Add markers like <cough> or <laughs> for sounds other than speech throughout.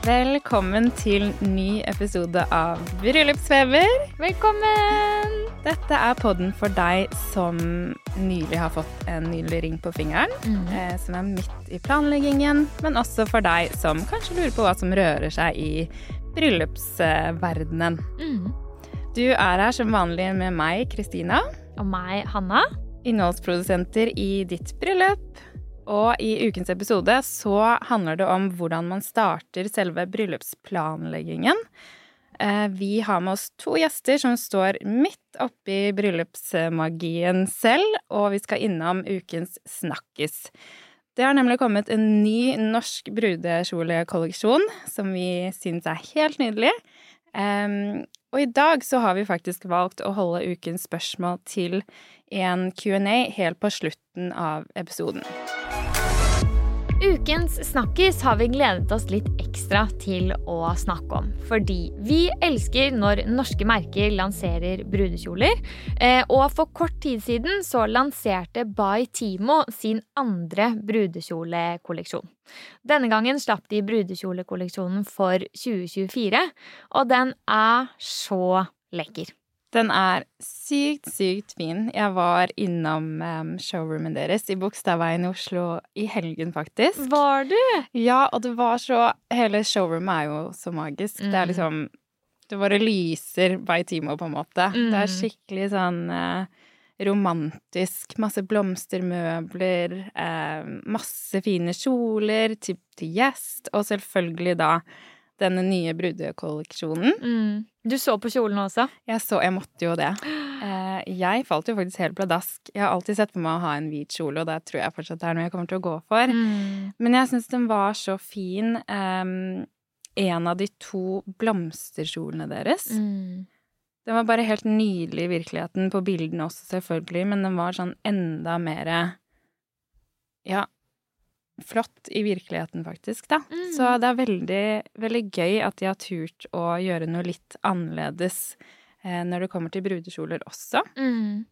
Velkommen til ny episode av Bryllupsfeber. Velkommen! Dette er podden for deg som nylig har fått en nydelig ring på fingeren, eh, som er midt i planleggingen, men også for deg som kanskje lurer på hva som rører seg i bryllupsverdenen. Du er her som vanlig med meg, Kristina, Og meg, Hanna. innholdsprodusenter i ditt bryllup. Og i ukens episode så handler det om hvordan man starter selve bryllupsplanleggingen. Eh, Vi har med oss to gjester som står midt oppi bryllupsmagien selv, og vi skal innom ukens snakkis. Det har nemlig kommet en ny norsk brudekjolekolleksjon som vi syns er helt nydelig. Og i dag så har vi faktisk valgt å holde ukens spørsmål til en Q&A helt på slutten av episoden. Ukens snakkis har vi gledet oss litt ekstra til å snakke om. Fordi vi elsker når norske merker lanserer brudekjoler. Eh, og for kort tid siden så lanserte By Timo sin andre brudekjolekolleksjon. Denne gangen slapp de brudekjolekolleksjonen for 2024, og den er så lekker. Den er sykt, sykt fin. Jeg var innom um, showroomen deres i Bogstadveien i Oslo i helgen, faktisk. Var du? Ja, og det var så Hele showroomet er jo så magisk. Det er liksom Det bare lyser by Timo, på en måte. Det er skikkelig sånn eh, romantisk. Masse blomstermøbler, eh, masse fine kjoler til, til gjest, og selvfølgelig da denne nye brudekolleksjonen. Mm. Du så på kjolen også? Jeg så Jeg måtte jo det. <gasps> Eh, jeg falt jo faktisk helt pladask. Jeg har alltid sett på meg å ha en hvit kjole, og det tror jeg fortsatt er noe jeg kommer til å gå for. Mm. Men jeg syns den var så fin. em, en av de to blomsterkjolene deres. Mm. Den var bare helt nydelig i virkeligheten, på bildene også selvfølgelig, men den var sånn enda mer Ja, flott i virkeligheten, faktisk, da. Mm. Så det er veldig, veldig gøy at de har turt å gjøre noe litt annerledes eh, når det kommer til brudekjoler også. Mm.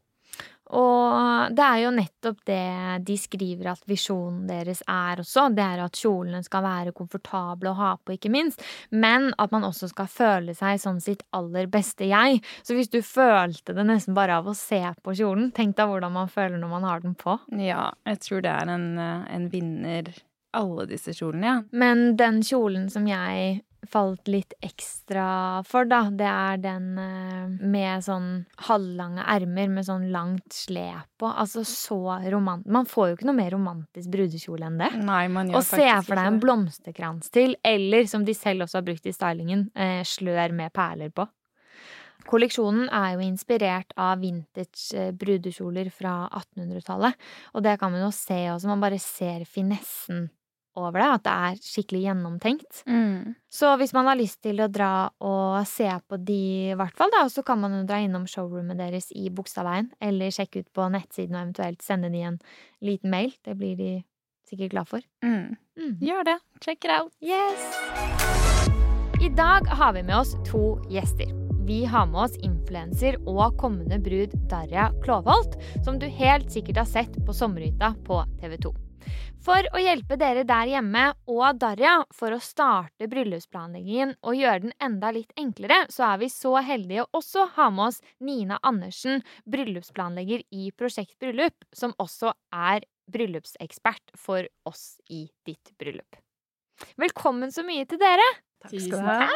Og det er jo nettopp det de skriver at visjonen deres er også. Det er at kjolene skal være komfortable å ha på, ikke minst. Men at man også skal føle seg som sitt aller beste jeg. Så hvis du følte det nesten bare av å se på kjolen, tenk deg hvordan man føler når man har den på. Ja, jeg tror det er en, eh, en vinner, alle disse kjolene, ja. Men den kjolen som jeg falt litt ekstra for, da, det er den eh, med sånn halvlange ermer med sånn langt slep på. Altså så romant... Man får jo ikke noe mer romantisk brudekjole enn det. Nei, man gjør Og se for deg en blomsterkrans til, eller som de selv også har brukt i stylingen, eh, slør med perler på. Kolleksjonen er jo inspirert av vintage eh, brudekjoler fra 1800-tallet, og det kan man jo se også, man bare ser finessen over det, at det er skikkelig gjennomtenkt. Mm. Så hvis man har lyst til å dra og se på de, i hvert fall, da, så kan man jo dra innom showroomet deres i Bogstadveien, eller sjekke ut på nettsiden og eventuelt sende de en liten mail. Det blir de sikkert glad for. Mm. Mm. Gjør det. Check it out. Yes! I dag har vi med oss to gjester. Vi har med oss influenser og kommende brud Darja Klåvholt, som du helt sikkert har sett på sommerhytta på TV 2. For å hjelpe dere der hjemme og Darja for å starte bryllupsplanleggingen og gjøre den enda litt enklere, så er vi så heldige å også ha med oss Nina Andersen, bryllupsplanlegger i Prosjekt Bryllup, som også er bryllupsekspert for oss i ditt bryllup. Velkommen så mye til dere! Takk skal du ha.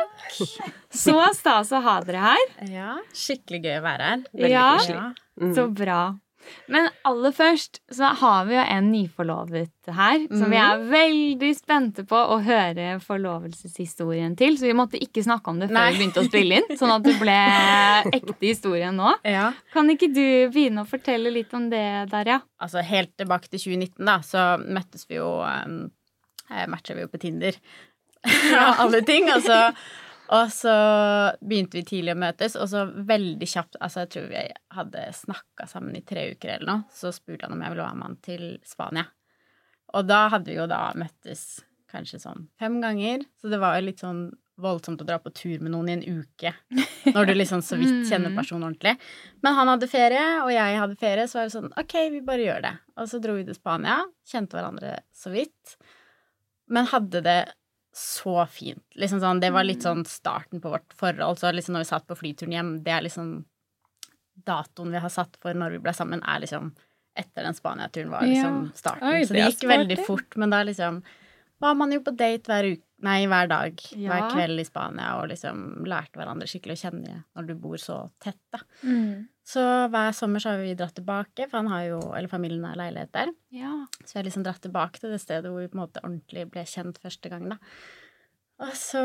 Så stas å ha dere her. Ja, skikkelig gøy å være her. Veldig Ja. koselig. Mm. Så bra. Men aller først så har vi jo en nyforlovet her, som vi er veldig spente på å høre forlovelseshistorien til. Så vi måtte ikke snakke om det før Nei. vi begynte å spille inn, sånn at det ble <laughs> ekte historie nå. Ja. Kan ikke du begynne å fortelle litt om det, Darja? Altså helt tilbake til 2019, da, så møttes vi jo um, eh, Matcha vi jo på Tinder. <laughs> Ja, alle ting. Og så, og så begynte vi tidlig å møtes, og så veldig kjapt Altså, jeg tror vi hadde snakka sammen i tre uker eller noe, så spurte han om jeg ville være med han til Spania. Og da hadde vi jo da møttes kanskje sånn fem ganger, så det var jo litt sånn voldsomt å dra på tur med noen i en uke når du liksom så vidt <laughs> kjenner personen ordentlig. Men han hadde ferie, og jeg hadde ferie, så var det sånn ok, vi bare gjør det. Og så dro vi til Spania, kjente hverandre så vidt, men hadde det så fint. Liksom sånn, det var litt sånn starten på vårt forhold. Så liksom når vi satt på flyturen hjem, det er liksom datoen vi har satt for når vi ble sammen, er liksom etter den Spania-turen var liksom Ja. starten. Oi, så det gikk veldig fort, men da liksom var man jo på date hver uke Nei, hver dag. Ja. Hver kveld i Spania, og liksom lærte hverandre skikkelig å kjenne når du bor så tett, da. Mm. Så hver sommer så har vi dratt tilbake, for han har jo, eller familien har leilighet der. Ja. Så vi har liksom dratt tilbake til det stedet hvor vi på en måte ordentlig ble kjent første gang, da. Og så,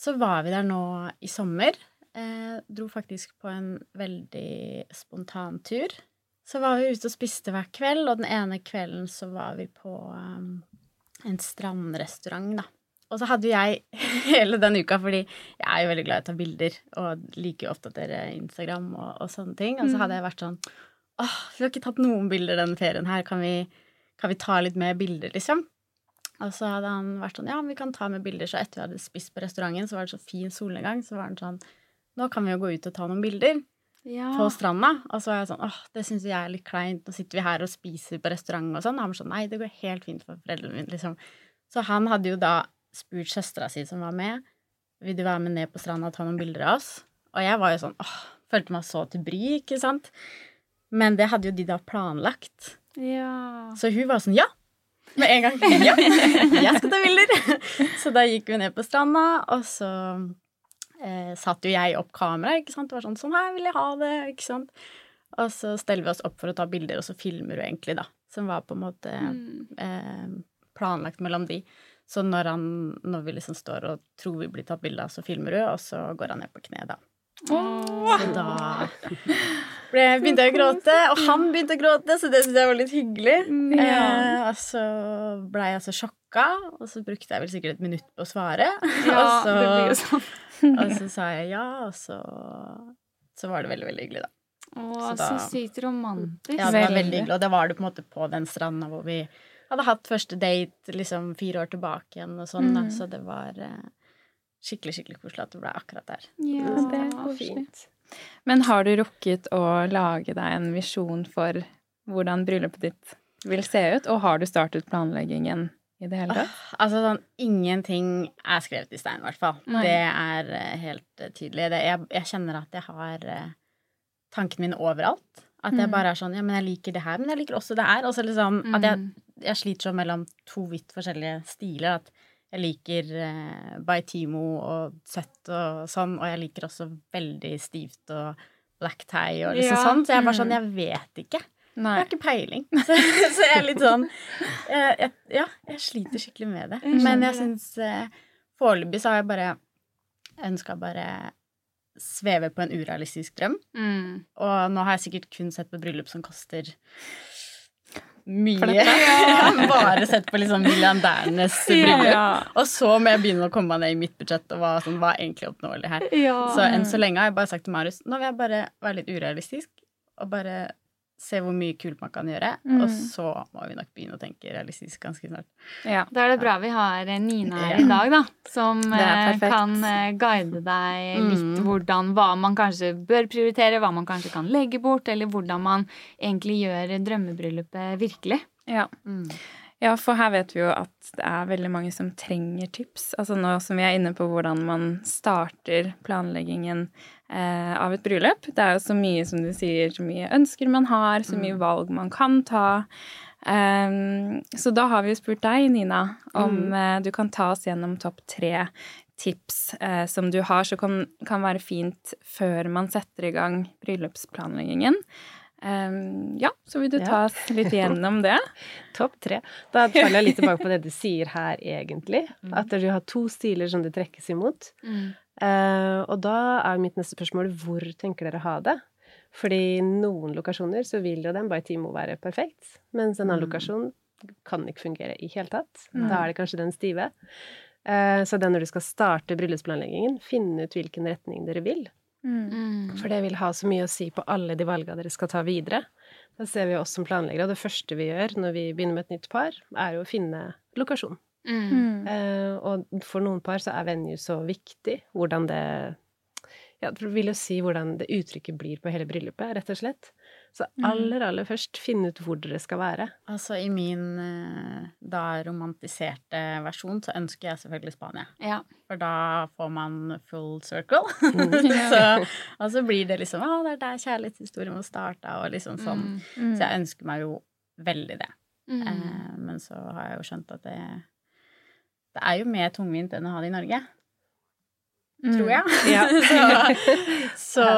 så var vi der nå i sommer. Eh, dro faktisk på en veldig spontan tur. Så var vi ute og spiste hver kveld, og den ene kvelden så var vi på um, en strandrestaurant, da. Og så hadde jeg <laughs> hele den uka, fordi jeg er jo veldig glad i å ta bilder og liker å oppdatere Instagram og, og sånne ting. Og så hadde jeg vært sånn Åh, vi har ikke tatt noen bilder denne ferien her. Kan vi, kan vi ta litt mer bilder, liksom? Og så hadde han vært sånn Ja, vi kan ta med bilder. Så etter vi hadde spist på restauranten, så var det så fin solnedgang, så var han sånn Nå kan vi jo gå ut og ta noen bilder ja. på stranda. Og så var jeg sånn åh, det syns jeg er litt kleint. Nå sitter vi her og spiser på restaurant og sånn. Og han var sånn nei, det går helt fint for foreldrene mine, liksom. Så han hadde jo da spurt søstera si som var med, vil du være med ned på stranda og ta noen bilder av oss? Og jeg var jo sånn åh, følte meg så til bry, ikke sant? Men det hadde jo de da planlagt. ja. Så hun var sånn ja. Med en gang. <laughs> Ja, jeg skal ta bilder. <laughs> Så da gikk vi ned på stranda, og så eh, satte jo jeg opp kamera, ikke sant. Det var sånn sånn her vil jeg ha det, ikke sant. Og så steller vi oss opp for å ta bilder, og så filmer du egentlig, da. Som var på en måte eh, planlagt mellom de. Så når, han, når vi liksom står og tror vi blir tatt bilde av, så filmer du, og så går han ned på kne, da. Så da ble, begynte jeg å gråte, og han begynte å gråte, så det syntes jeg var litt hyggelig. Eh, og så blei jeg så sjokka, og så brukte jeg vel sikkert et minutt på å svare. Ja, og, så, det blir jo sånn. og så sa jeg ja, og så, så var det veldig, veldig hyggelig, da. Å, Så så, sykt romantisk. Ja, det var veldig hyggelig, og det var det på en måte på den stranda hvor vi hadde hatt første date liksom fire år tilbake igjen og sånn, da. Så det var uh, skikkelig, skikkelig koselig at det ble akkurat der. Ja, Det var fint. Men har du rukket å lage deg en visjon for hvordan bryllupet ditt vil se ut? Og har du startet planleggingen i det hele tatt? Altså sånn, ingenting er skrevet i stein, i hvert fall. Nei. Det er uh, helt uh, tydelig. Det, jeg, jeg kjenner at jeg har uh, tankene mine overalt. At jeg bare er sånn Ja, men jeg liker det her, men jeg liker også det her. Og så liksom at jeg, jeg sliter sånn mellom to vidt forskjellige stiler. At jeg liker eh, Baitimo og søtt og sånn, og jeg liker også veldig stivt og black tie og liksom Ja. sånn. Så jeg er bare sånn Jeg vet ikke. Jeg Nei. har ikke peiling. <laughs> Så, så jeg er litt sånn eh, jeg, Ja, jeg sliter skikkelig med det. Men jeg syns eh, Foreløpig så har jeg bare ønska bare sveve på en urealistisk drøm. Mm. Og nå har jeg sikkert kun sett på bryllup som koster mye. <laughs> Bare sett på liksom milliardærenes bryllup. Ja. Og så må jeg begynne å komme meg ned i mitt budsjett og hva, sånn, hva er egentlig oppnåelig her. Ja. Så enn så lenge har jeg bare sagt til Marius nå vil jeg bare være litt urealistisk og bare se hvor mye kult man kan gjøre. Og så må vi nok begynne å tenke realistisk ganske snart. Ja. Da er det bra vi har eh, Nina her Ja. i dag, da. Som eh, kan eh, guide deg litt hvordan hva man kanskje bør prioritere, hva man kanskje kan legge bort, eller hvordan man egentlig gjør drømmebryllupet virkelig. Ja. ja, for her vet vi jo at det er veldig mange som trenger tips. Altså nå som vi er inne på hvordan man starter planleggingen eh, av et bryllup. Det er jo så mye, som du sier, så mye ønsker man har, så mye valg man kan ta. Um, så da har vi jo spurt deg, Nina, om eh, du kan ta oss gjennom topp tre tips uh, som du har, som kan, kan være fint før man setter i gang bryllupsplanleggingen. Um, ja, så vil du ta oss litt gjennom det? <laughs> Topp tre. Da faller jeg litt tilbake på det du sier her, egentlig. Mm. At du har to stiler som det trekkes imot. Mm. Uh, og da er mitt neste spørsmål hvor tenker dere ha det? Fordi noen lokasjoner så vil jo den by Timo være perfekt, mens en annen mm. lokasjon kan ikke fungere i hele tatt. Mm. Da er det kanskje den stive. Uh, så det er når du skal starte bryllupsplanleggingen, finne ut hvilken retning dere vil. Mm. For det vil ha så mye å si på alle de valgene dere skal ta videre. Da ser vi oss som planleggere, og det første vi gjør når vi begynner med et nytt par, er jo å finne lokasjon. Mm. Uh, og for noen par så er venue så viktig. Hvordan det Ja, det vil jo si hvordan det uttrykket blir på hele bryllupet, rett og slett. Så mm. aller, aller først, finne ut hvor dere skal være. Altså i min eh, da romantiserte versjon så ønsker jeg selvfølgelig Spania. Ja. For da får man full circle. Mm. <laughs> så, og så blir det liksom Å, det er der kjærlighetshistorien må starte, og liksom sånn. Mm. mm. Så jeg ønsker meg jo veldig det. Mm. Eh, men så har jeg jo skjønt at det Det er jo mer tungvint enn å ha det i Norge tror jeg. Mm. Ja. <laughs> så, <laughs> så,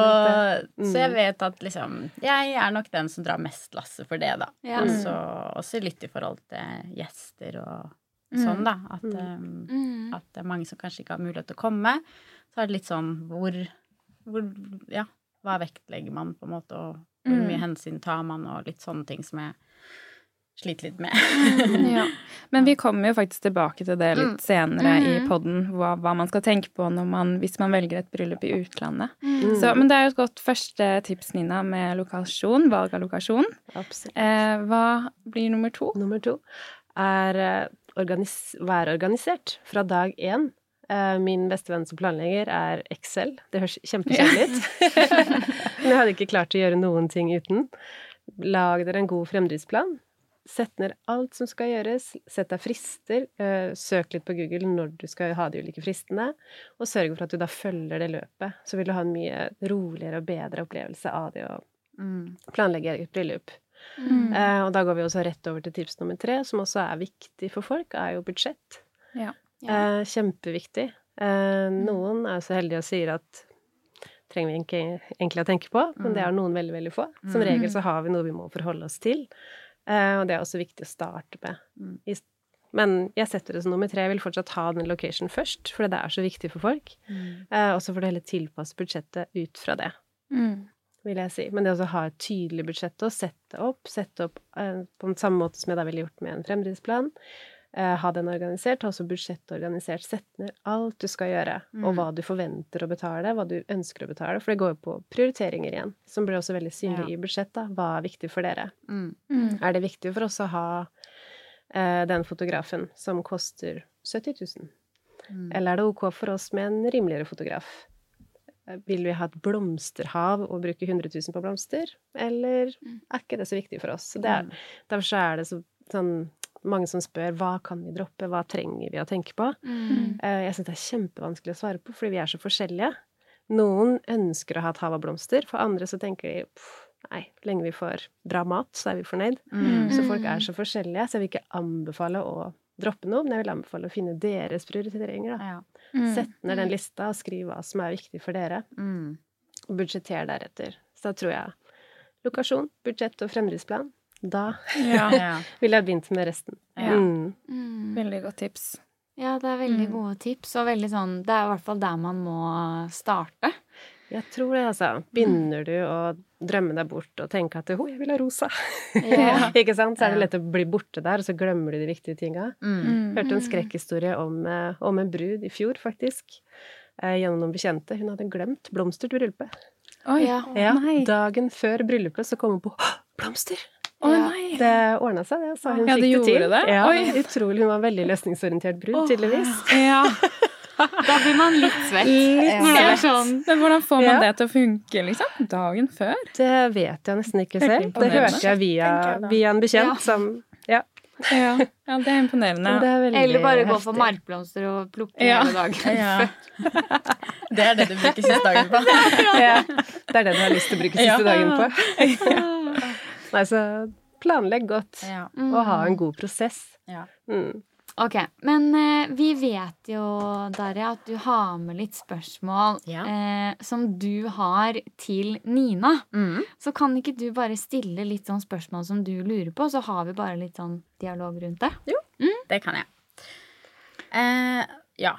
så, jeg mm. vet at liksom Jeg er nok den som drar mest lasset for det, da. Ja. Og så også litt i forhold til gjester og mm. sånn, da. At, um, at, det er mange som kanskje ikke har mulighet til å komme. Så er det litt sånn hvor, hvor Ja, hva vektlegger man, på en måte, og hvor mye hensyn tar man, og litt sånne ting som jeg sliter litt med. <laughs> ja. Men vi kommer jo faktisk tilbake til det litt mm. senere mm. i poden, hva, hva, man skal tenke på man, hvis man velger et bryllup i utlandet. Mm. Så, men det er jo et godt første tips, Nina, med lokasjon, valg av lokasjon. Absolutt. Eh, hva blir nummer to? Nummer to er eh, organis være organisert fra dag én. Eh, min beste venn som planlegger er Excel. Det høres kjempekjedelig ut. <laughs> Men jeg hadde ikke klart å gjøre noen ting uten. Lag dere en god fremdriftsplan. Sett ned alt som skal gjøres, sett deg frister, eh, søk litt på Google når du skal ha de ulike fristene, og sørg for at du da følger det løpet. Så vil du ha en mye roligere og bedre opplevelse av det å mm. planlegge et bryllup. Mm. Eh, og da går vi også rett over til tips nummer tre, som også er viktig for folk, er jo budsjett. Ja. Ja. Eh, kjempeviktig. Mm. noen er så heldige og sier at trenger vi egentlig å tenke på, men det er mm. noen veldig, veldig få. Som regel så har vi noe vi må forholde oss til. Uh, og det er også viktig å starte med. Mm. Men jeg setter det som nummer tre. Jeg vil fortsatt ha den location først, for det er så viktig for folk. Mm. Uh, og så får du heller tilpasse budsjettet ut fra det, mm. vil jeg si. Men det å ha et tydelig budsjett og sette opp, sette opp uh, på den samme måte som jeg da ville gjort med en fremdriftsplan, ha den organisert, ha også budsjettet organisert. Sett ned alt du skal gjøre, mm. og hva du forventer å betale, hva du ønsker å betale. For det går jo på prioriteringer igjen, som blir også veldig synlig ja. i budsjettet. Hva er viktig for dere? Mm. Mm. Er det viktig for oss å ha eh, den fotografen som koster 70 000? Mm. Eller er det ok for oss med en rimeligere fotograf? Eh, vil vi ha et blomsterhav og bruke 100 000 på blomster, eller mm. er ikke det så viktig for oss? Er, derfor så er det så, sånn mange som spør hva kan vi droppe, hva trenger vi å tenke på. Mm. Eh, jeg syns det er kjempevanskelig å svare på, fordi vi er så forskjellige. Noen ønsker å ha et hav av blomster, for andre så tenker de nei, lenge vi får bra mat, så er vi fornøyd. Mm. Så folk er så forskjellige, så jeg vil ikke anbefale å droppe noe, men jeg vil anbefale å finne deres prioriteringer. Da. Ja. Mm. Sett ned den lista og skriv hva som er viktig for dere. Mm. Og budsjetter deretter. Så da tror jeg lokasjon, budsjett og fremdriftsplan da ja. <laughs> ville jeg begynt med resten. Ja. Mm. Mm. Veldig godt tips. Ja, det er veldig mm. gode tips, og veldig sånn Det er i hvert fall der man må starte. Jeg tror det, altså. Begynner du å drømme deg bort og tenke at 'Å, jeg vil ha rosa', ja. <laughs> ikke sant? Så er det lett å bli borte der, og så glemmer du de viktige tinga. Mm. Hørte en mm. skrekkhistorie om, eh, om, en brud i fjor, faktisk. Eh, gjennom noen bekjente. Hun hadde glemt blomster til bryllupet. Oi, ja. ja. Dagen før bryllupet så kom hun på 'Blomster!' Å oh, nei! Det ordna seg, det. Så hun ja, fikk det til. Det? Ja, utrolig. Hun var veldig løsningsorientert brud, oh, tydeligvis. Ja. Da blir man litt svett. Litt svett. Sånn. Men hvordan får man det til å funke, liksom? Dagen før? Det vet jeg nesten ikke selv. Det hørte jeg via, via en bekjent som Ja. Ja, ja, det er imponerende. Det er Eller bare gå for markblomster og plukke ja. hele dagen. <laughs> Ja. det er det du bruker siste dagen på. <laughs> ja. Det er det du har lyst til å bruke siste dagen på. Nei, så planlegg godt, ja. mm. og ha en god prosess. Ja. Mm. Ok, Men eh, vi vet jo, Darja, at du har med litt spørsmål Ja. eh, som du har til Nina. Mm. Så kan ikke du bare stille litt sånn spørsmål som du lurer på, så har vi bare litt sånn dialog rundt det? Jo, Det kan jeg. Eh, ja.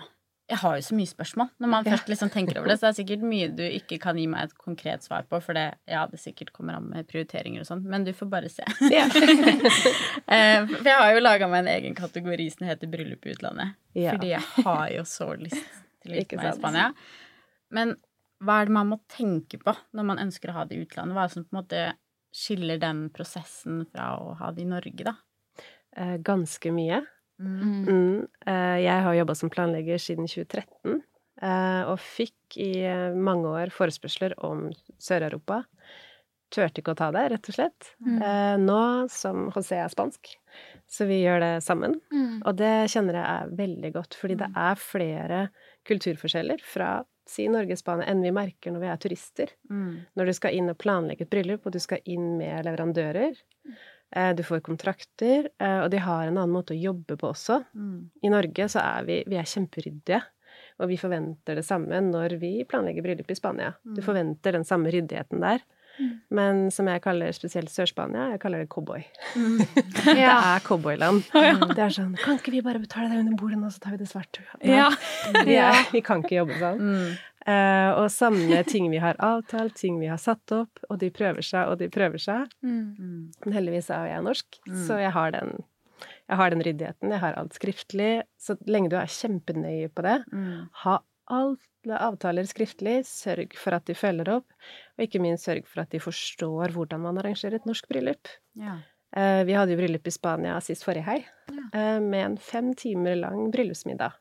Jeg har jo så mye spørsmål. Når man først liksom tenker over det, så det er sikkert mye du ikke kan gi meg et konkret svar på, for det, ja, det sikkert kommer an med prioriteringer og sånn, men du får bare se. <laughs> eh, for jeg har jo laga meg en egen kategori som heter bryllup i utlandet. Ja. Fordi jeg har jo så lyst til å gifte <laughs> meg i. Spania. Men hva er det man må tenke på når man ønsker å ha det i utlandet? Hva er det som på en måte skiller den prosessen fra å ha det i Norge, da? Eh, ganske mye. Mm. Mm. Eh, jeg har jobba som planlegger siden 2013, eh, og fikk i eh, mange år forespørsler om Sør-Europa. Turte ikke å ta det, rett og slett. Eh, nå som José er spansk, så vi gjør det sammen. Mm. Og det kjenner jeg er veldig godt, fordi det er flere kulturforskjeller fra si Norgesbane enn vi merker når vi er turister. Mm. Når du skal inn og planlegge et bryllup, og du skal inn med leverandører. Eh, Du får kontrakter, eh, og de har en annen måte å jobbe på også. Mm. I Norge så er vi, vi er kjemperyddige, og vi forventer det samme når vi planlegger bryllup i Spania. Du forventer den samme ryddigheten der. Men som jeg kaller spesielt Sør-Spania, jeg kaller det cowboy. <laughs> Det er cowboyland. <laughs> Det er sånn Kan ikke vi bare betale det under bordet nå, så tar vi det svart? Ja. <laughs> vi, er, vi kan ikke jobbe sånn. Mm. Eh, og samle ting vi har avtalt, ting vi har satt opp, og de prøver seg, og de prøver seg. Mm. Men heldigvis er jo jeg norsk, så jeg har den jeg har den ryddigheten, jeg har alt skriftlig. Så lenge du er kjempenøye på det, Mm. ha alle avtaler skriftlig, sørg for at de følger opp, og ikke minst sørg for at de forstår hvordan man arrangerer et norsk bryllup. Ja. Eh, vi hadde jo bryllup i Spania sist forrige hei, eh, med en fem timer lang bryllupsmiddag.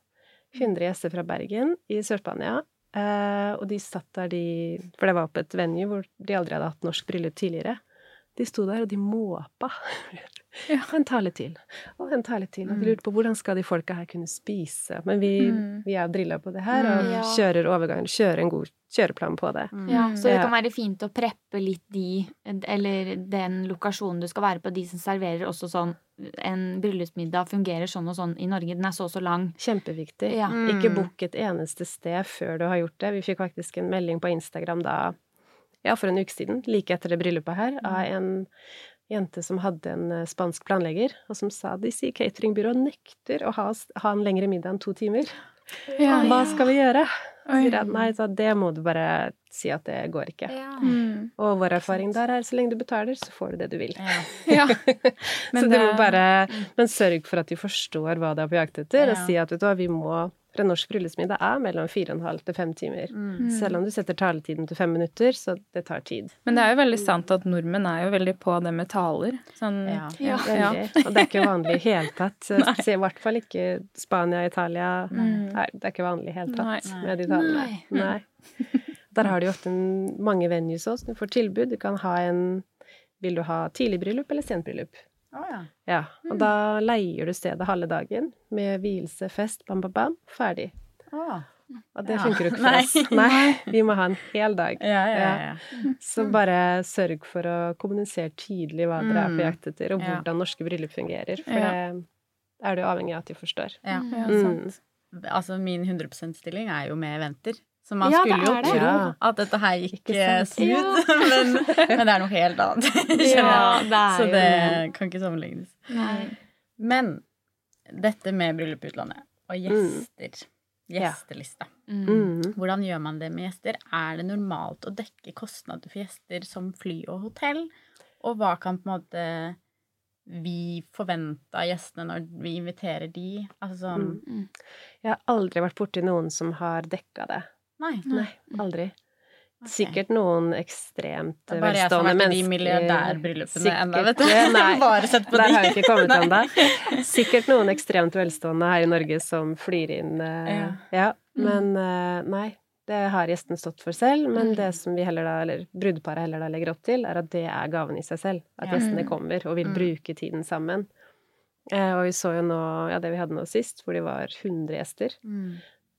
100 gjester fra Bergen i Sør-Spania. Eh, og de satt der, de For det var på et venue hvor de aldri hadde hatt norsk bryllup tidligere. De sto der, og de måpa. <laughs> En tale til, og en tale til. Og de lurte på hvordan skal de folka her kunne spise. Men vi, vi er drilla på det her, og Mm. Ja. kjører overgangen. kjører en god kjøreplan på det. Ja, så det kan være fint å preppe litt de, eller den lokasjonen du skal være på, de som serverer også sånn En bryllupsmiddag fungerer sånn og sånn i Norge, den er så og så lang. Kjempeviktig. Ja. Ikke book et eneste sted før du har gjort det. Vi fikk faktisk en melding på Instagram da, ja, for en uke siden, like etter det bryllupet her, av en jente som hadde en eh, spansk planlegger, og som sa de sier cateringbyrået nekter å ha, ha en lengre middag enn to timer. Ja. Hva skal vi gjøre? Sier jeg, nei, så det må du bare si at det går ikke. Mm. Og vår erfaring der er så lenge du betaler, så får du det du vil. Ja. <laughs> Ja. så du må bare Men sørg for at de forstår hva det er på jakt etter, og si at vet du hva, vi må For en norsk bryllupsmiddag er mellom fire og en halv til fem timer. Mm. Selv om du setter taletiden til fem minutter, så det tar tid. Men det er jo veldig sant at nordmenn er jo veldig på det med taler. Sånn, Ja. ja. ja. Og det er ikke vanlig i hele tatt. <laughs> Så se I hvert fall ikke Spania, Italia. Mm. Nei, det er ikke vanlig i hele tatt Nei. med de talene. Nei. Der har de ofte en, mange venues også. Du får tilbud. Du kan ha en Vil du ha tidlig bryllup eller sent bryllup? Å, ja. Ja, og da leier du stedet halve dagen med vielse, fest, bam, bam, bam, ferdig. Oh. Og det Ja. funker jo ikke for oss. Nei, vi må ha en hel dag. Ja, ja, ja. Så bare sørg for å kommunisere tydelig hva dere er på Mm. jakt etter, og hvordan norske bryllup fungerer. For det er du avhengig av at de forstår. ja. Mm. sant. Altså, min 100 %-stilling er jo med eventer. Så man Ja, skulle jo det. tro Ja. at dette her gikk smooth, ja. <laughs> men, men det er noe helt annet. <laughs> Ja, det Så det kan ikke sammenlignes. Nei. Men dette med bryllup i utlandet og gjester. Gjesteliste. Mm. Mm. Hvordan gjør man det med gjester? Er det normalt å dekke kostnader for gjester som fly og hotell? Og hva kan på en måte vi forvente av gjestene når vi inviterer de? Altså sånn Mm. Jeg har aldri vært borti noen som har dekka det. Nei. Nei, aldri. Okay. Sikkert noen ekstremt velstående mennesker. Det er bare jeg som har vært i de milliardærbryllupene ennå, vet du. Nei, <laughs> Bare sett på der de. har jeg ikke kommet ennå. <laughs> Sikkert noen ekstremt velstående her i Norge som flyr inn eh, Ja. Ja, men eh, nei. Det har gjesten stått for selv, men Mm. det som vi heller da, eller brudeparet heller da legger opp til, er at det er gaven i seg selv. At Ja. gjestene kommer og vil Mm. bruke tiden sammen. Eh, og vi så jo nå, ja, det vi hadde nå sist, hvor de var 100 gjester. Mm.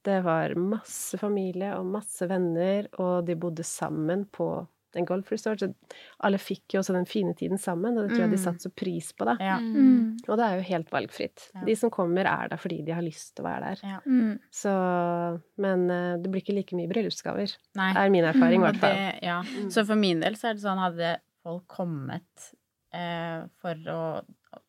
Det var masse familie og masse venner, og de bodde sammen på en golfresort. Så alle fikk jo også den fine tiden sammen, og det tror jeg de mm. satte så pris på, da. Ja. Mm. Og det er jo helt valgfritt. Ja. De som kommer, er der fordi de har lyst til å være der. Ja. Mm. Så Men uh, det blir ikke like mye bryllupsgaver. Nei. er min erfaring, i hvert fall. Ja. Mm. Så for min del så er det sånn, hadde folk kommet eh, for å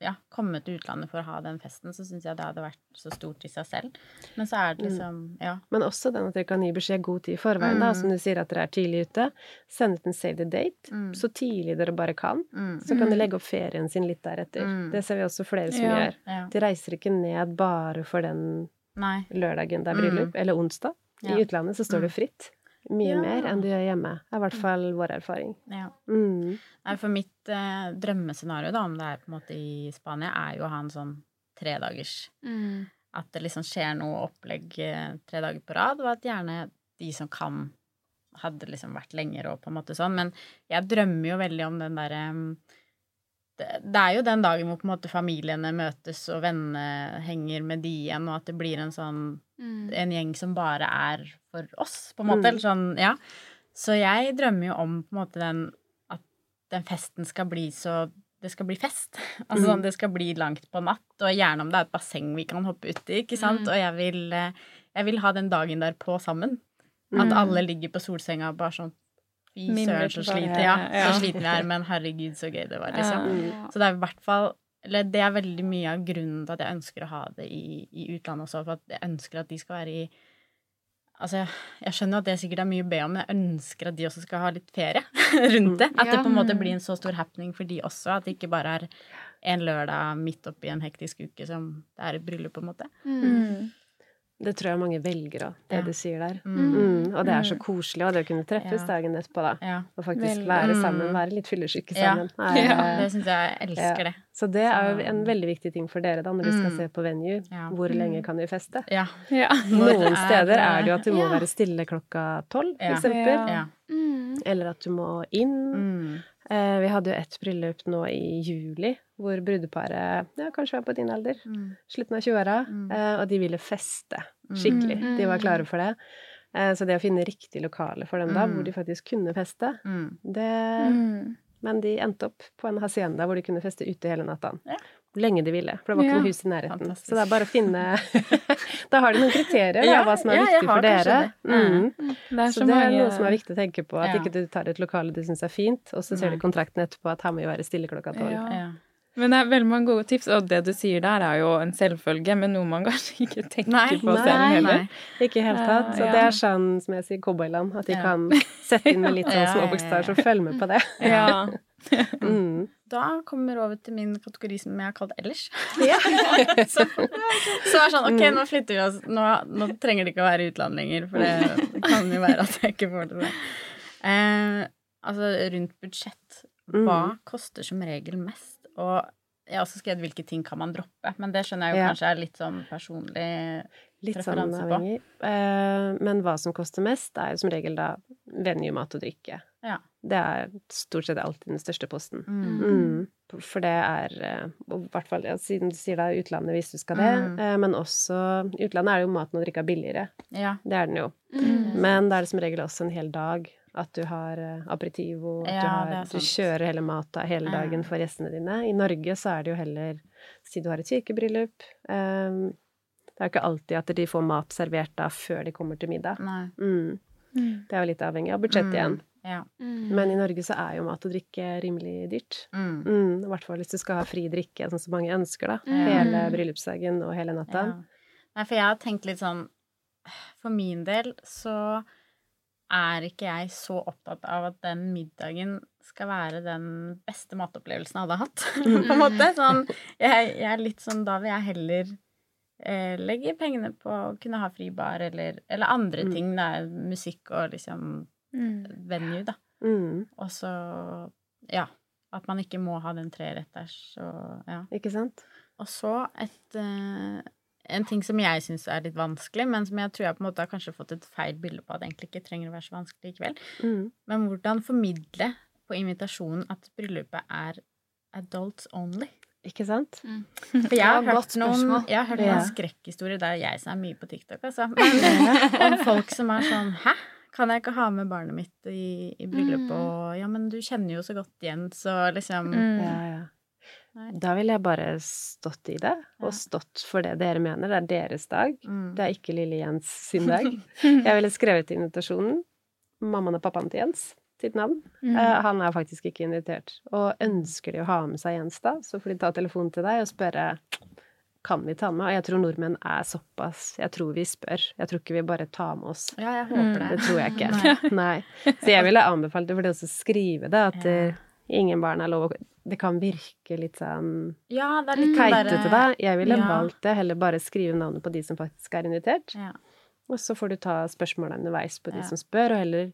ja, komme til utlandet for å ha den festen, så syns jeg det hadde vært så stort i seg selv. Men så er det mm. liksom Ja. Men også den at dere kan gi beskjed god tid i forveien, mm. da. Som du sier at dere er tidlig ute. Send ut en save the date mm. så tidlig dere bare kan. Mm. Så kan de mm. legge opp ferien sin litt deretter. Mm. Det ser vi også flere som ja. gjør. Ja. De reiser ikke ned bare for den Nei. lørdagen det er bryllup, eller onsdag. I utlandet så står det fritt mye ja. mer enn du gjør hjemme. Det er i hvert fall vår erfaring. Ja. Mm. Nei, for mitt eh, drømmescenario, da, om det er på en måte i Spania, er jo å ha en sånn tredagers mm. At det liksom skjer noe opplegg eh, tre dager på rad, og at gjerne de som kan, hadde liksom vært lenger og på en måte sånn. Men jeg drømmer jo veldig om den derre det, det, er jo den dagen hvor på en måte familiene møtes og vennene henger med de igjen, og at det blir en sånn mm. En gjeng som bare er for oss, på en måte. Mm. Eller sånn, ja. Så jeg drømmer jo om på en måte den at den festen skal bli så det skal bli fest. <laughs> Altså sånn, det skal bli langt på natt, og gjerne om det er et basseng vi kan hoppe uti, ikke sant. Mm. Og jeg vil, eh, jeg vil, ha den dagen der på sammen. At mm. alle ligger på solsenga bare sånn Fy søren, så sliter ja, ja. så sliten vi er, men herregud, så gøy det var, liksom. Ja. Så det er i hvert fall eller det er veldig mye av grunnen til at jeg ønsker å ha det i, i utlandet også. For at jeg ønsker at de skal være i Altså, jeg skjønner at det sikkert er mye å be om, men jeg ønsker at de også skal ha litt ferie <laughs> rundt det. At det på en måte blir en så stor happening for de også. At det ikke bare er en lørdag midt oppi en hektisk uke som det er et bryllup, på en måte. Mm. Det tror jeg mange velger òg, det ja. du sier der. Mm. Mm. Og det er så mm. koselig, det å kunne treffes ja. dagen etterpå, da. Ja. Og faktisk Vel, være sammen, mm. være litt fyllesyke sammen. Ja. det syns jeg. Jeg elsker det. Så det er jo en veldig viktig ting for dere da, når vi skal mm. se på venue. Hvor lenge kan vi feste? Noen steder er det jo at du må være stille klokka tolv, for eksempel. Eller at du må inn. Eh, vi hadde jo ett bryllup nå i juli hvor brudeparet ja, kanskje var på din alder, mm. slutten av 20-åra, mm. Eh, og de ville feste skikkelig. Mm. De var klare for det. Eh, så det å finne riktig lokale for dem da, hvor mm. de faktisk kunne feste, mm. det Men de endte opp på en hacienda hvor de kunne feste ute hele natta. Ja hvor lenge de ville, for det var ikke noe hus i nærheten. Fantastisk. Så det er bare å finne <laughs> Da har de noen kriterier, da, hva som er ja, viktig for dere. Mm. Mm. Det så, så, det er noe som er viktig å tenke på, at ja. ikke du tar et lokale du syns er fint, og så ser du kontrakten etterpå at her må vi være stille klokka tolv. Ja. Men det er veldig mange gode tips, og det du sier der, er jo en selvfølge, men noe man <laughs> kanskje ikke tenker nei, på nei, selv heller. Nei, ikke i hele tatt. Så det er sånn, som jeg sier, cowboyland, at de kan sette inn med litt <laughs> sånn små bokstaver, så følg med på det. Ja. <laughs> mm. Da kommer vi over til min kategori som jeg har kalt ellers. Ja. <laughs> så, så er sånn Ok, mm. nå flytter vi oss. Nå, nå, trenger det ikke å være i utlandet lenger, for det kan jo være at jeg ikke får til det. Eh, altså rundt budsjett. Hva mm. koster som regel mest? Og jeg har også skrevet hvilke ting kan man droppe, men det skjønner jeg jo ja. kanskje er litt sånn personlig litt sånn avhengig. Eh, men hva som koster mest, er jo som regel da venue, mat og drikke. Ja. Det er stort sett alltid den største posten. Mm. Mm. For det er eh, I hvert fall ja, siden du sier da utlandet hvis du skal det, mm. eh, men også I utlandet er det jo maten og drikka billigere. Ja. Det er den jo. Mm. Men da er det som regel også en hel dag at du har uh, aperitivo, at ja, du, har, du, kjører hele mata hele dagen for gjestene dine. I Norge så er det jo heller Si du har et kirkebryllup. Um, det er jo ikke alltid at de får mat servert da før de kommer til middag. Mm. Mm. Det er jo litt avhengig av budsjettet mm. igjen. Ja. Mm. Men i Norge så er jo mat og drikke rimelig dyrt. Mm. Mm. I hvert fall hvis du skal ha fri drikke, sånn som mange ønsker, da. Hele bryllupsdagen og hele natta. Ja. Nei, for jeg har tenkt litt sånn For min del så er ikke jeg så opptatt av at den middagen skal være den beste matopplevelsen jeg hadde hatt, <laughs> på en måte. Sånn, jeg, jeg, er litt sånn Da vil jeg heller eh, legge pengene på å kunne ha fribar eller, eller andre mm. ting. Det er musikk og liksom mm. Venue, da. Mm. Og så Ja. At man ikke må ha den treretters og ja. Ikke sant? Og så et uh, en ting som jeg syns er litt vanskelig, men som jeg tror jeg på en måte har kanskje fått et feil bilde på at det egentlig ikke trenger å være så vanskelig i kveld. Mm. Men hvordan formidle på invitasjonen at bryllupet er adults only? Ikke sant? Mm. For jeg har, hørt noen, jeg har hørt noen, skrekkhistorier, det er jeg som er mye på TikTok, altså. Men <laughs> om folk som er sånn Hæ? Kan jeg ikke ha med barnet mitt i, i bryllupet, mm. og ja, men du kjenner jo så godt Jens, og liksom mm. Ja, ja. Da ville jeg bare stått i det, og stått for det dere mener. Det er deres dag. Mm. Det er ikke lille Jens sin <laughs> dag. Jeg ville skrevet invitasjonen. Mammaen og pappaen til Jens sitt navn. Mm. Uh, han er faktisk ikke invitert. Og ønsker de å ha med seg Jens da, så får de ta telefonen til deg og spørre kan vi ta med? Og jeg tror nordmenn er såpass Jeg tror vi spør. Jeg tror ikke vi bare tar med oss. Ja, jeg håper det. Det tror jeg ikke. Nei. <laughs> Nei. Så jeg ville anbefalt det for det å skrive det, at ja. ingen barn er lov å Det kan virke litt sånn ja, det er litt keitete, da. Jeg ville ja. valgt det, heller bare skrive navnet på de som faktisk er invitert. Ja. Og så får du ta spørsmålene underveis på de som spør, og heller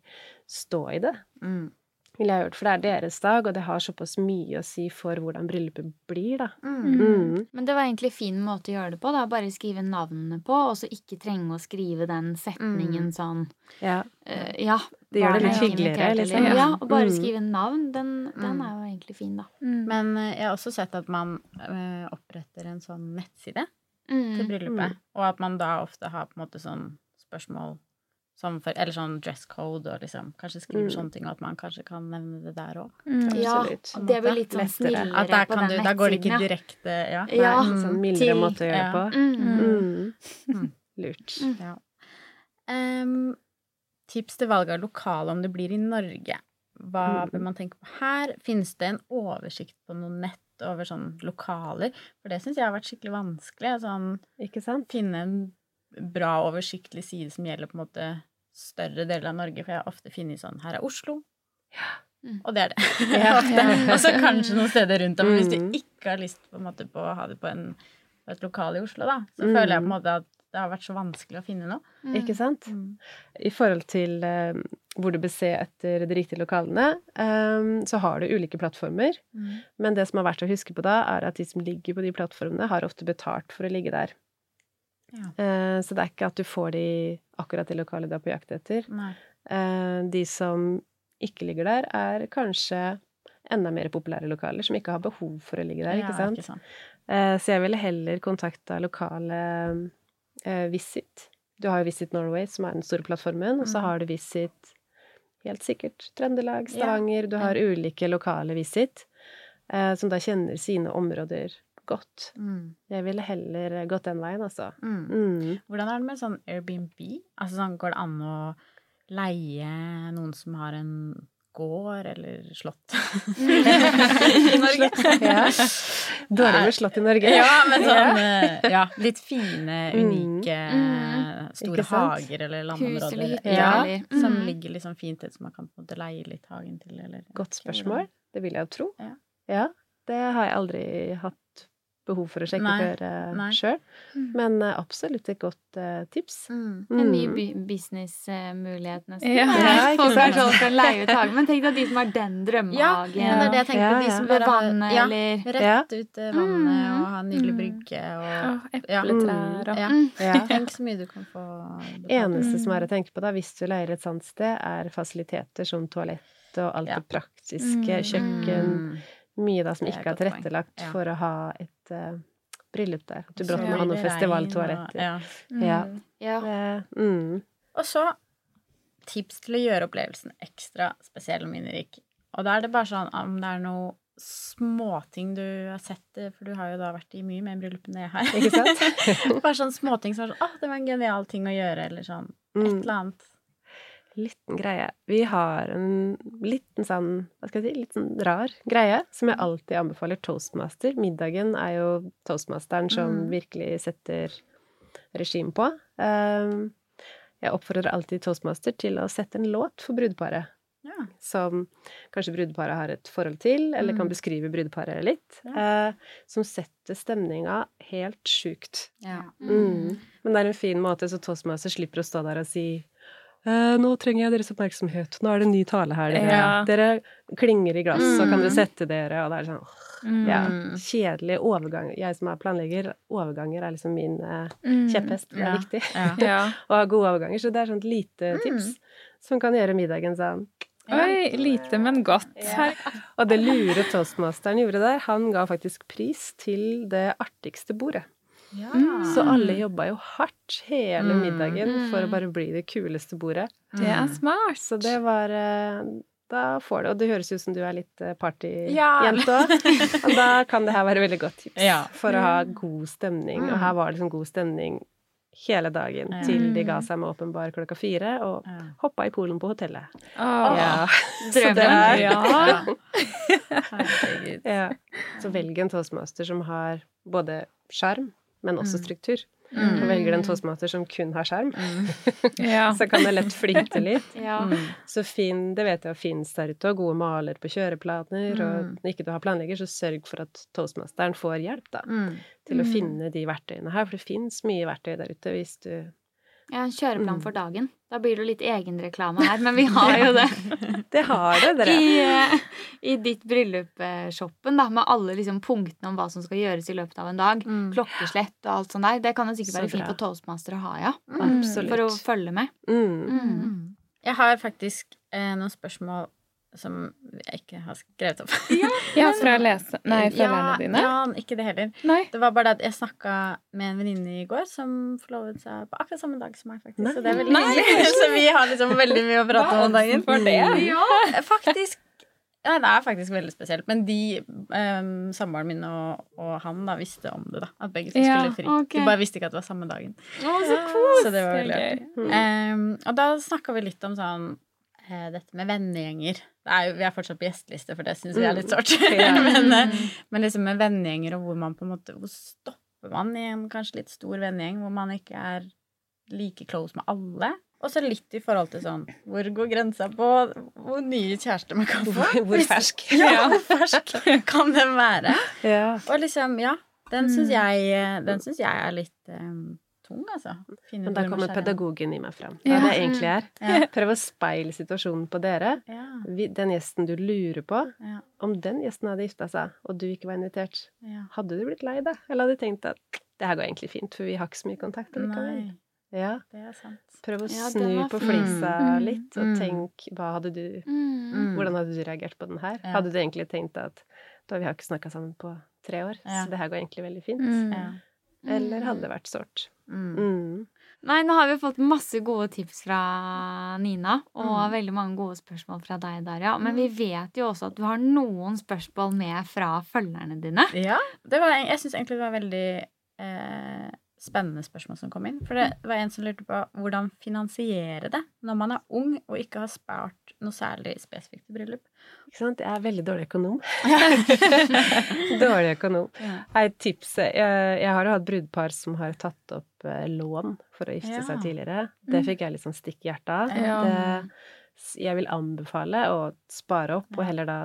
stå i det. Mm ville jeg gjort. For det er deres dag, og det har såpass mye å si for hvordan bryllupet blir, da. Mm. Mm. Men det var egentlig en fin måte å gjøre det på, da. Bare skrive navnene på, og så ikke trenge å skrive den setningen mm. sånn Ja. Uh, ja det gjør det litt hyggeligere, liksom. Ja, og bare mm. skrive navn, den, den, er jo egentlig fin, da. Mm. Men uh, jeg har også sett at man uh, oppretter en sånn nettside til bryllupet, og at man da ofte har på en måte sånn spørsmål for, eller sånn dress code og liksom Kanskje skriver mm. sånne ting, og at man kanskje kan nevne det der òg. Mm. Ja, det blir litt sånn snillere at der på den nettsiden. Da går det ikke direkte Ja. ja mm. Sånn mildere til, måte å gjøre det på. Mm. Mm. <laughs> Lurt. Ja. Um, tips til valg av lokale om det blir i Norge. Hva bør man tenke på her? Finnes det en oversikt på noe nett over sånne lokaler? For det syns jeg har vært skikkelig vanskelig. Sånn, ikke sant? Finne en bra, oversiktlig side som gjelder på en måte større deler av Norge, for jeg har ofte funnet sånn Her er Oslo. Ja. Mm. Og det er det. <laughs> <laughs> Ja, ja. og så kanskje noen steder rundt om. Men hvis du mm. ikke har lyst på, en måte, på å ha det på, en, på, et lokal i Oslo, da, så mm. føler jeg på en måte at det har vært så vanskelig å finne noe. Mm. Ikke sant? Mm. I forhold til uh, hvor du bør se etter de riktige lokalene, um, så har du ulike plattformer. Mm. Men det som er verdt å huske på da, er at de som ligger på de plattformene, har ofte betalt for å ligge der. Ja. Uh, så det er ikke at du får de akkurat det lokalet du er på jakt etter. Nei. de som ikke ligger der, er kanskje enda mer populære lokaler, som ikke har behov for å ligge der, ja, ikke sant? Ikke sant. Uh, så jeg ville heller kontakta lokale Visit. Du har jo Visit Norway, som er den store plattformen, og så mm. har du Visit helt sikkert Trøndelag, Stavanger, du har ulike lokale Visit, som da kjenner sine områder godt. Mm. Jeg ville heller gått den veien, altså. Mm. Mm. Hvordan er det med sånn Airbnb? Altså sånn, går det an å leie noen som har en gård eller slott <laughs> i Norge? ja. Dårlig med slott i Norge. Ja, men sånn eh, ja, litt fine, mm. unike, mm. store hager eller landområder. Ja, som mm. ligger liksom fint til, så man kan på en måte leie litt hagen til, eller Godt spørsmål. Det vil jeg jo tro. Ja. ja. Det har jeg aldri hatt behov for å sjekke nei, før uh, sjøl. Mm. Men uh, absolutt et godt uh, tips. Mm. En ny mm. businessmulighet, nesten. Ja, ja ikke sant? Sånn kan leie ut hage. Men tenk deg de som har den drømmehagen. Ja, det er det jeg tenker. Ja, de som Ved vannet, ja, eller Rett ut vannet mm. og ha nydelig brygge og epletrær og ja. Tenk så mye du kan få Det Eneste som er å tenke på da, hvis du leier et sånt sted, er fasiliteter som toalett og alt det praktiske, mm. kjøkken mye da som ikke er tilrettelagt ja. for å ha et uh, bryllup der. At du brått må ha noe festivaltoalett. Ja. Mm. Ja. ja. Mm. Og så tips til å gjøre opplevelsen ekstra spesiell og minnerik. Og da er det bare sånn om det er noe småting du har sett, eh, for du har jo da vært i mye mer bryllup enn det jeg har. Ikke sant? <laughs> bare sånn småting som er sånn Å, det var en genial ting å gjøre, eller sånn et mm. eller annet liten greie. Vi har en liten sånn, hva skal jeg si, litt sånn rar greie som jeg alltid anbefaler toastmaster. Middagen er jo toastmasteren som mm. virkelig setter regim på. Um, jeg oppfordrer alltid toastmaster til å sette en låt for brudeparet. Ja. Som kanskje brudeparet har et forhold til, eller mm. kan beskrive brudeparet litt. Ja. Uh, som setter stemninga helt sjukt. Ja. Mm. Men det er en fin måte, så toastmaster slipper å stå der og si nå trenger jeg deres oppmerksomhet. Nå er det en ny tale her. Dere, ja. dere klinger i glass, mm. så kan dere sette dere, og det er sånn mm. Ja, kjedelig overgang. Jeg som er planlegger, overganger er liksom min uh, kjepphest. Det er ja. viktig <laughs> å ha gode overganger. Så det er sånt lite mm. tips som kan gjøre middagen sånn Oi, lite, men godt. Og det lure toastmasteren gjorde der, han ga faktisk pris til det artigste bordet. Ja. Så alle jobba jo hardt hele mm. middagen for å bare bli det kuleste bordet. Det er smart. Så det var eh, Da får det Og det høres ut som du er litt eh, partyjente òg. Og da kan det her være veldig godt tips ja. for å ha god stemning. Og her var det liksom god stemning hele dagen ja. til de ga seg med åpenbar klokka fire, og ja. hoppa i Polen på hotellet. Oh, ja. Drømmen! Ja. <laughs> ja. Så velg en toastmaster som har både sjarm, men også mm. struktur. Mm. Og velger den toastmaster som kun har skjerm, mm. ja. <laughs> så kan det lett flyte litt. <laughs> ja. mm. Så finn, det vet jeg finnes der ute, og gode maler på kjøreplaner, og når ikke du har planlegger, så sørg for at toastmasteren får hjelp, da, mm. til å mm. finne de verktøyene her, for det fins mye verktøy der ute hvis du ja, en kjøreplan for dagen. Da blir det litt egenreklame her, men vi har jo det. <laughs> det har det, dere. I, eh, i ditt bryllup-shoppen, da, med alle liksom punktene om hva som skal gjøres i løpet av en dag. Mm. Klokkeslett og alt sånt der. Det kan jo sikkert være fint for toastmaster å ha, ja. Mm. For å følge med. Mm. mm. Jeg har faktisk eh, noen spørsmål som jeg ikke har skrevet opp. <laughs> Ja, <laughs> ja fra lese... Nei, følgerne ja, dine? Ja, ikke det heller. Nei. Det var bare det at jeg snakka med en venninne i går som forlovet seg på akkurat samme dag som meg, faktisk. Nei. Så det er veldig hyggelig. <laughs> Så vi har liksom veldig mye å prate om om dagen. For det? Ja, faktisk. Ja, det er faktisk veldig spesielt. Men de, um, samboeren min og, og, han, da visste om det, da. At begge skulle ja, fri. Okay. De bare visste ikke at det var samme dagen. Å, så cool! Så det var veldig artig. Um, og da snakka vi litt om sånn dette med vennegjenger. Er vi er fortsatt på gjesteliste, for det syns vi er litt mm. sårt. <laughs> men, eh, men, liksom med vennegjenger, og hvor man på en måte Hvor stopper man i en kanskje litt stor vennegjeng hvor man ikke er like close med alle? Og så litt i forhold til sånn Hvor går grensa på hvor nye kjærester man kan få? Hvor, fersk? <laughs> Ja, <laughs> hvor fersk kan den være? Ja. Og liksom, ja. Den syns mm. jeg, synes jeg er litt um, tung, altså. Finne Men da kommer pedagogen i meg fram. Hva ja. det egentlig er. <laughs> Ja. Prøv å speile situasjonen på dere. Ja. Den gjesten du lurer på, om den gjesten hadde gifta seg, og du ikke var invitert, hadde du blitt lei deg? Eller hadde du tenkt at det her går egentlig fint, for vi har ikke så mye kontakt likevel? Ja. Det er sant. Prøv å snu på flisa mm. litt, og mm. tenk hva hadde du mm. Hvordan hadde du reagert på den her? Hadde du egentlig tenkt at da vi har ikke snakka sammen på tre år, så det her går egentlig veldig fint? Mm. Eller hadde det vært sårt? Mm. Mm. Nei, nå har vi fått masse gode tips fra Nina, og mm. veldig mange gode spørsmål fra deg, Darja. Men vi mm. vet jo også at du har noen spørsmål med fra følgerne dine. Ja, var, jeg syns egentlig det var veldig eh, spennende spørsmål som kom inn. For det var en som lurte på hvordan finansiere det når man er ung og ikke har spart noe særlig spesifikt til bryllup. Ikke sant? Jeg er veldig dårlig økonom. <laughs> <laughs> dårlig økonom. Ja. Et tips jeg, jeg, har jo hatt brudepar som har tatt opp eh, lån for å gifte ja. seg tidligere. Det mm. fikk jeg litt sånn stikk i hjertet av. Ja. Det, jeg vil anbefale å spare opp, og heller da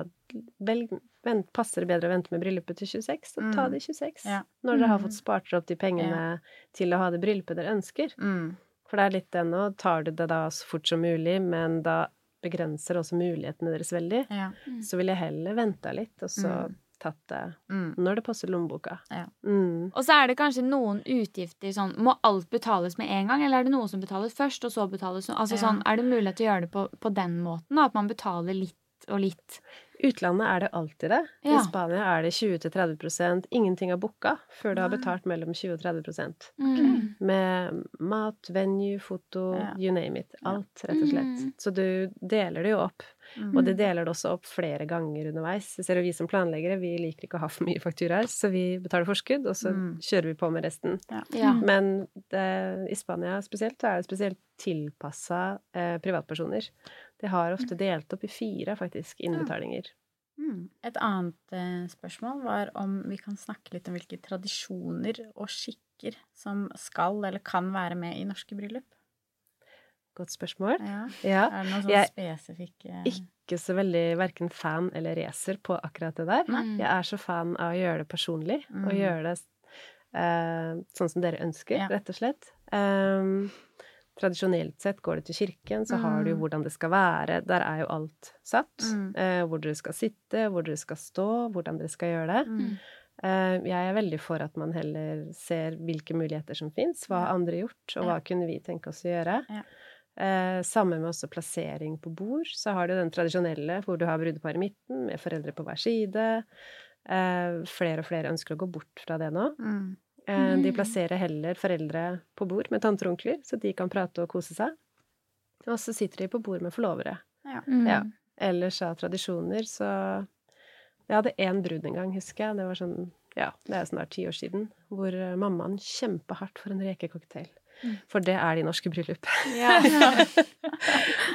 velg vent, passer det bedre å vente med bryllupet til 26, så ta mm. det i 26. Ja. Når dere har fått spart opp de pengene ja. til å ha det bryllupet dere ønsker. Mm. For det er litt det nå. Tar du det da så fort som mulig, men da begrenser også mulighetene deres veldig, ja. mm. så vil jeg heller vente litt, og så mm. tatt det mm. når det passer lommeboka. Ja. Mm. Og så er det kanskje noen utgifter sånn Må alt betales med en gang, eller er det noe som betales først, og så betales noe? Altså sånn, Er det mulighet til å gjøre det på, på den måten, da, at man betaler litt og litt? Utlandet er det alltid det. Ja. I Spania er det 20-30% Ingenting er booka før du har betalt mellom 20 og 30 mm. Med mat, venue, foto, ja. you name it. Alt, rett og slett. Mm. Så du deler det jo opp. Mm. Og det deler det også opp flere ganger underveis. Ser du, vi som planleggere, vi liker ikke å ha for mye fakturaer, så vi betaler forskudd, og så mm. kjører vi på med resten. Ja. Men det, i Spania spesielt, så er det spesielt tilpassa eh, privatpersoner. De har ofte delt opp i fire, faktisk, innbetalinger. Mm. Et annet eh, spørsmål var om vi kan snakke litt om hvilke tradisjoner og skikker som skal eller kan være med i norske bryllup. Godt spørsmål. Ja. ja. Er det noe sånn spesifikke Ikke så veldig verken fan eller racer på akkurat det der. Mm. Jeg er så fan av å gjøre det personlig, mm. og gjøre det eh, sånn som dere ønsker, ja. rett og slett. Um, Tradisjonelt sett går du til kirken, så har du mm. hvordan det skal være. Der er jo alt satt. Mm. Eh, hvor dere skal sitte, hvor dere skal stå, hvordan dere skal gjøre det. Mm. Eh, jeg er veldig for at man heller ser hvilke muligheter som fins. Hva har andre gjort, og hva ja. kunne vi tenke oss å gjøre? Ja. Eh, sammen med også plassering på bord. Så har du den tradisjonelle hvor du har brudepar i midten med foreldre på hver side. Eh, flere og flere ønsker å gå bort fra det nå. Mm. Eh, de plasserer heller foreldre på bord med tanter og onkler, så de kan prate og kose seg. Og så sitter de på bord med forlovere. Ja. Mm. Ja. Ellers av tradisjoner, så Jeg hadde én brud en gang, husker jeg. Det var sånn Ja, det er snart ti år siden. Hvor eh, mammaen kjempa hardt for en rekecocktail. For det er de norske bryllup. <laughs>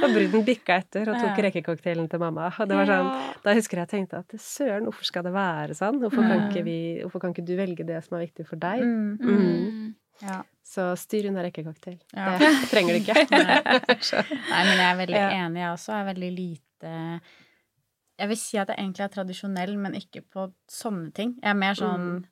og bruden bikka etter og tok Ja. rekecocktailen til mamma. Og det var sånn, da husker jeg jeg tenkte at søren, hvorfor skal det være sånn? Hvorfor kan, ikke vi, hvorfor kan ikke du velge det som er viktig for deg? Mm. Mm. Ja. Så styr unna rekkecocktail. Ja. Det trenger du ikke. <laughs> Nei, men jeg er veldig Ja. enig, jeg også. er veldig lite Jeg vil si at jeg egentlig er tradisjonell, men ikke på sånne ting. Jeg er mer sånn eh,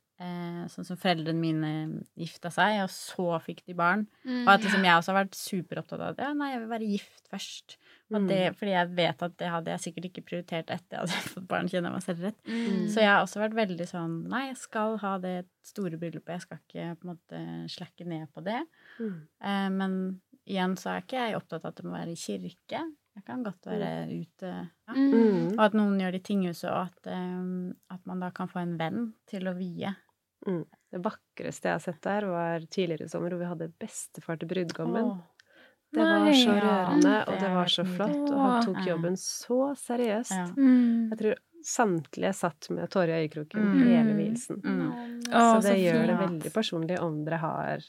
Sånn som foreldrene mine gifta seg, og så fikk de barn. Og at liksom jeg også har vært superopptatt av at ja, nei, jeg vil være gift først. Det, fordi jeg vet at det hadde jeg sikkert ikke prioritert etter at jeg hadde <laughs> fått barn, kjenner jeg meg selv rett. Så jeg har også vært veldig sånn Nei, jeg skal ha det store bryllupet. Jeg skal ikke på en måte slakke ned på det. Mm. Eh, men igjen så er ikke jeg opptatt av at det må være i kirke. Jeg kan godt være ute. Ja. Mm. Og at noen gjør det i tinghuset, og at, um, at man da kan få en venn til å vie. Mm. Det vakreste jeg har sett der, var tidligere i sommer, hvor vi hadde bestefar til brudgommen. Åh. Det var så ja. rørende, og Det var så flott. Og han tok jobben så seriøst. Ja. Mm. Jeg tror samtlige satt med tårer i øyekroken Mm. hele vielsen. Mm. Så det så gjør det veldig personlig om dere har,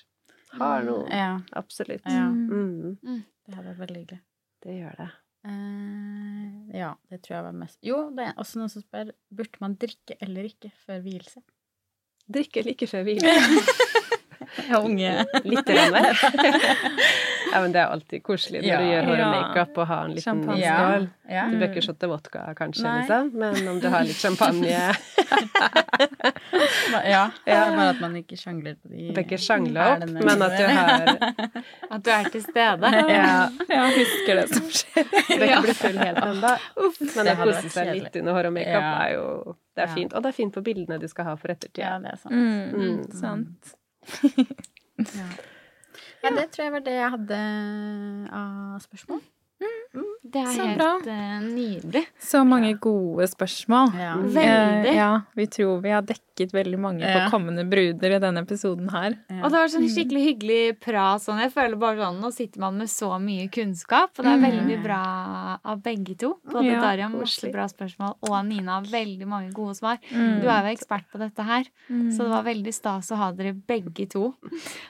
har noe. Ja, Absolutt. Ja. Mm. det hadde vært veldig hyggelig. Det gjør det. Uh, ja, det tror jeg var mest Jo, det er også noen som spør burde man drikke eller ikke før vielse. Drikke like før hvile. <laughs> er unge. Litt grann. <laughs> ja, men det er alltid koselig når Ja. du gjør hår og makeup og har en liten skål. Ja. Du bør ikke shotte vodka, kanskje, Nei. liksom, men om du har litt champagne <laughs> ja. Bare at man ikke sjangler på de bør ikke sjangle opp, men at du har At du er til stede. <laughs> ja, Ja, husker det som skjer. <laughs> Bør ikke bli full helt ennå. Men å kose seg litt under hår og makeup Ja. er jo Det er fint. Og det er fint på bildene du skal ha for ettertida. Ja, det er sant. Mm. Mm. Sant. Ja. Ja, det tror jeg var det jeg hadde av spørsmål. Det er Så helt bra. eh, nydelig. Så mange gode spørsmål. Ja. Veldig. Eh, ja, vi tror vi har dekket veldig mange Ja. på kommende bruder i denne episoden her. Og det var sånn skikkelig hyggelig prat. Sånn. Jeg føler bare sånn, Nå sitter man med så mye kunnskap, og det er veldig bra av begge to. Både Ja, Darja masse bra spørsmål, og Nina har veldig mange gode svar. Mm. Du er jo ekspert på dette her, så det var veldig stas å ha dere begge to.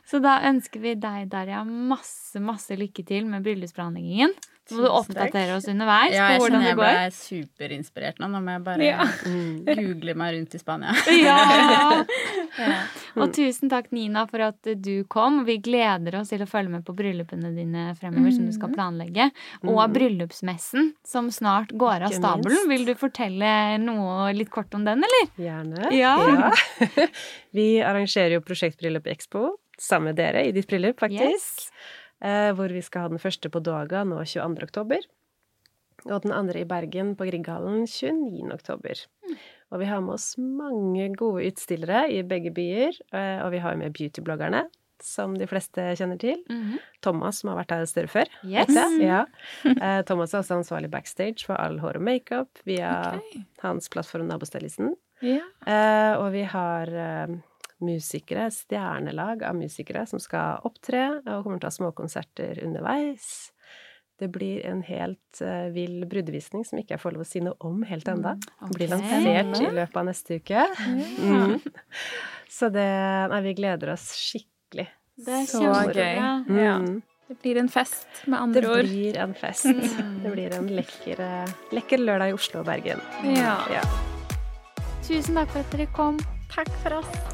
Så da ønsker vi deg, Darja, masse, masse lykke til med bryllupsplanleggingen. Så må du oppdatere oss underveis Ja, på jeg hvordan det går. jeg ble superinspirert nå. Nå må jeg bare Ja. Mm. <laughs> google meg rundt i Spania. <laughs> Ja! Og tusen takk, Nina, for at du kom. Vi gleder oss til å følge med på bryllupene dine fremover, som du skal planlegge. Og bryllupsmessen, som snart går av stabelen. Vil du fortelle noe litt kort om den, eller? Gjerne. Ja. <laughs> Vi arrangerer jo Prosjektbryllup Expo sammen med dere i ditt bryllup, faktisk. Yes. Eh, hvor vi skal ha den første på Doga nå 22. oktober. Og den andre i Bergen på Grieghallen 29. oktober. Og vi har med oss mange gode utstillere i begge byer. eh, Og vi har med beautybloggerne, som de fleste kjenner til. Thomas, som har vært her et sted før. Yes. Ja. Eh, Thomas er også ansvarlig backstage for all hår og makeup via hans plattform Nabostellisen. Eh, og vi har musikere, stjernelag av musikere, som skal opptre og kommer til å ha småkonserter underveis. Det blir en helt uh, vill brudevisning som ikke jeg får lov å si noe om helt ennå. Okay. blir lansert i løpet av neste uke. Mm. Så det Nei, vi gleder oss skikkelig. Det er Så gøy. gøy. Ja. Mm. Det blir en fest, med Det andre ord. blir en fest. Det blir en lekker, eh, lekker lørdag i Oslo og Bergen. Ja. Ja. Tusen takk for at dere kom. Takk for oss.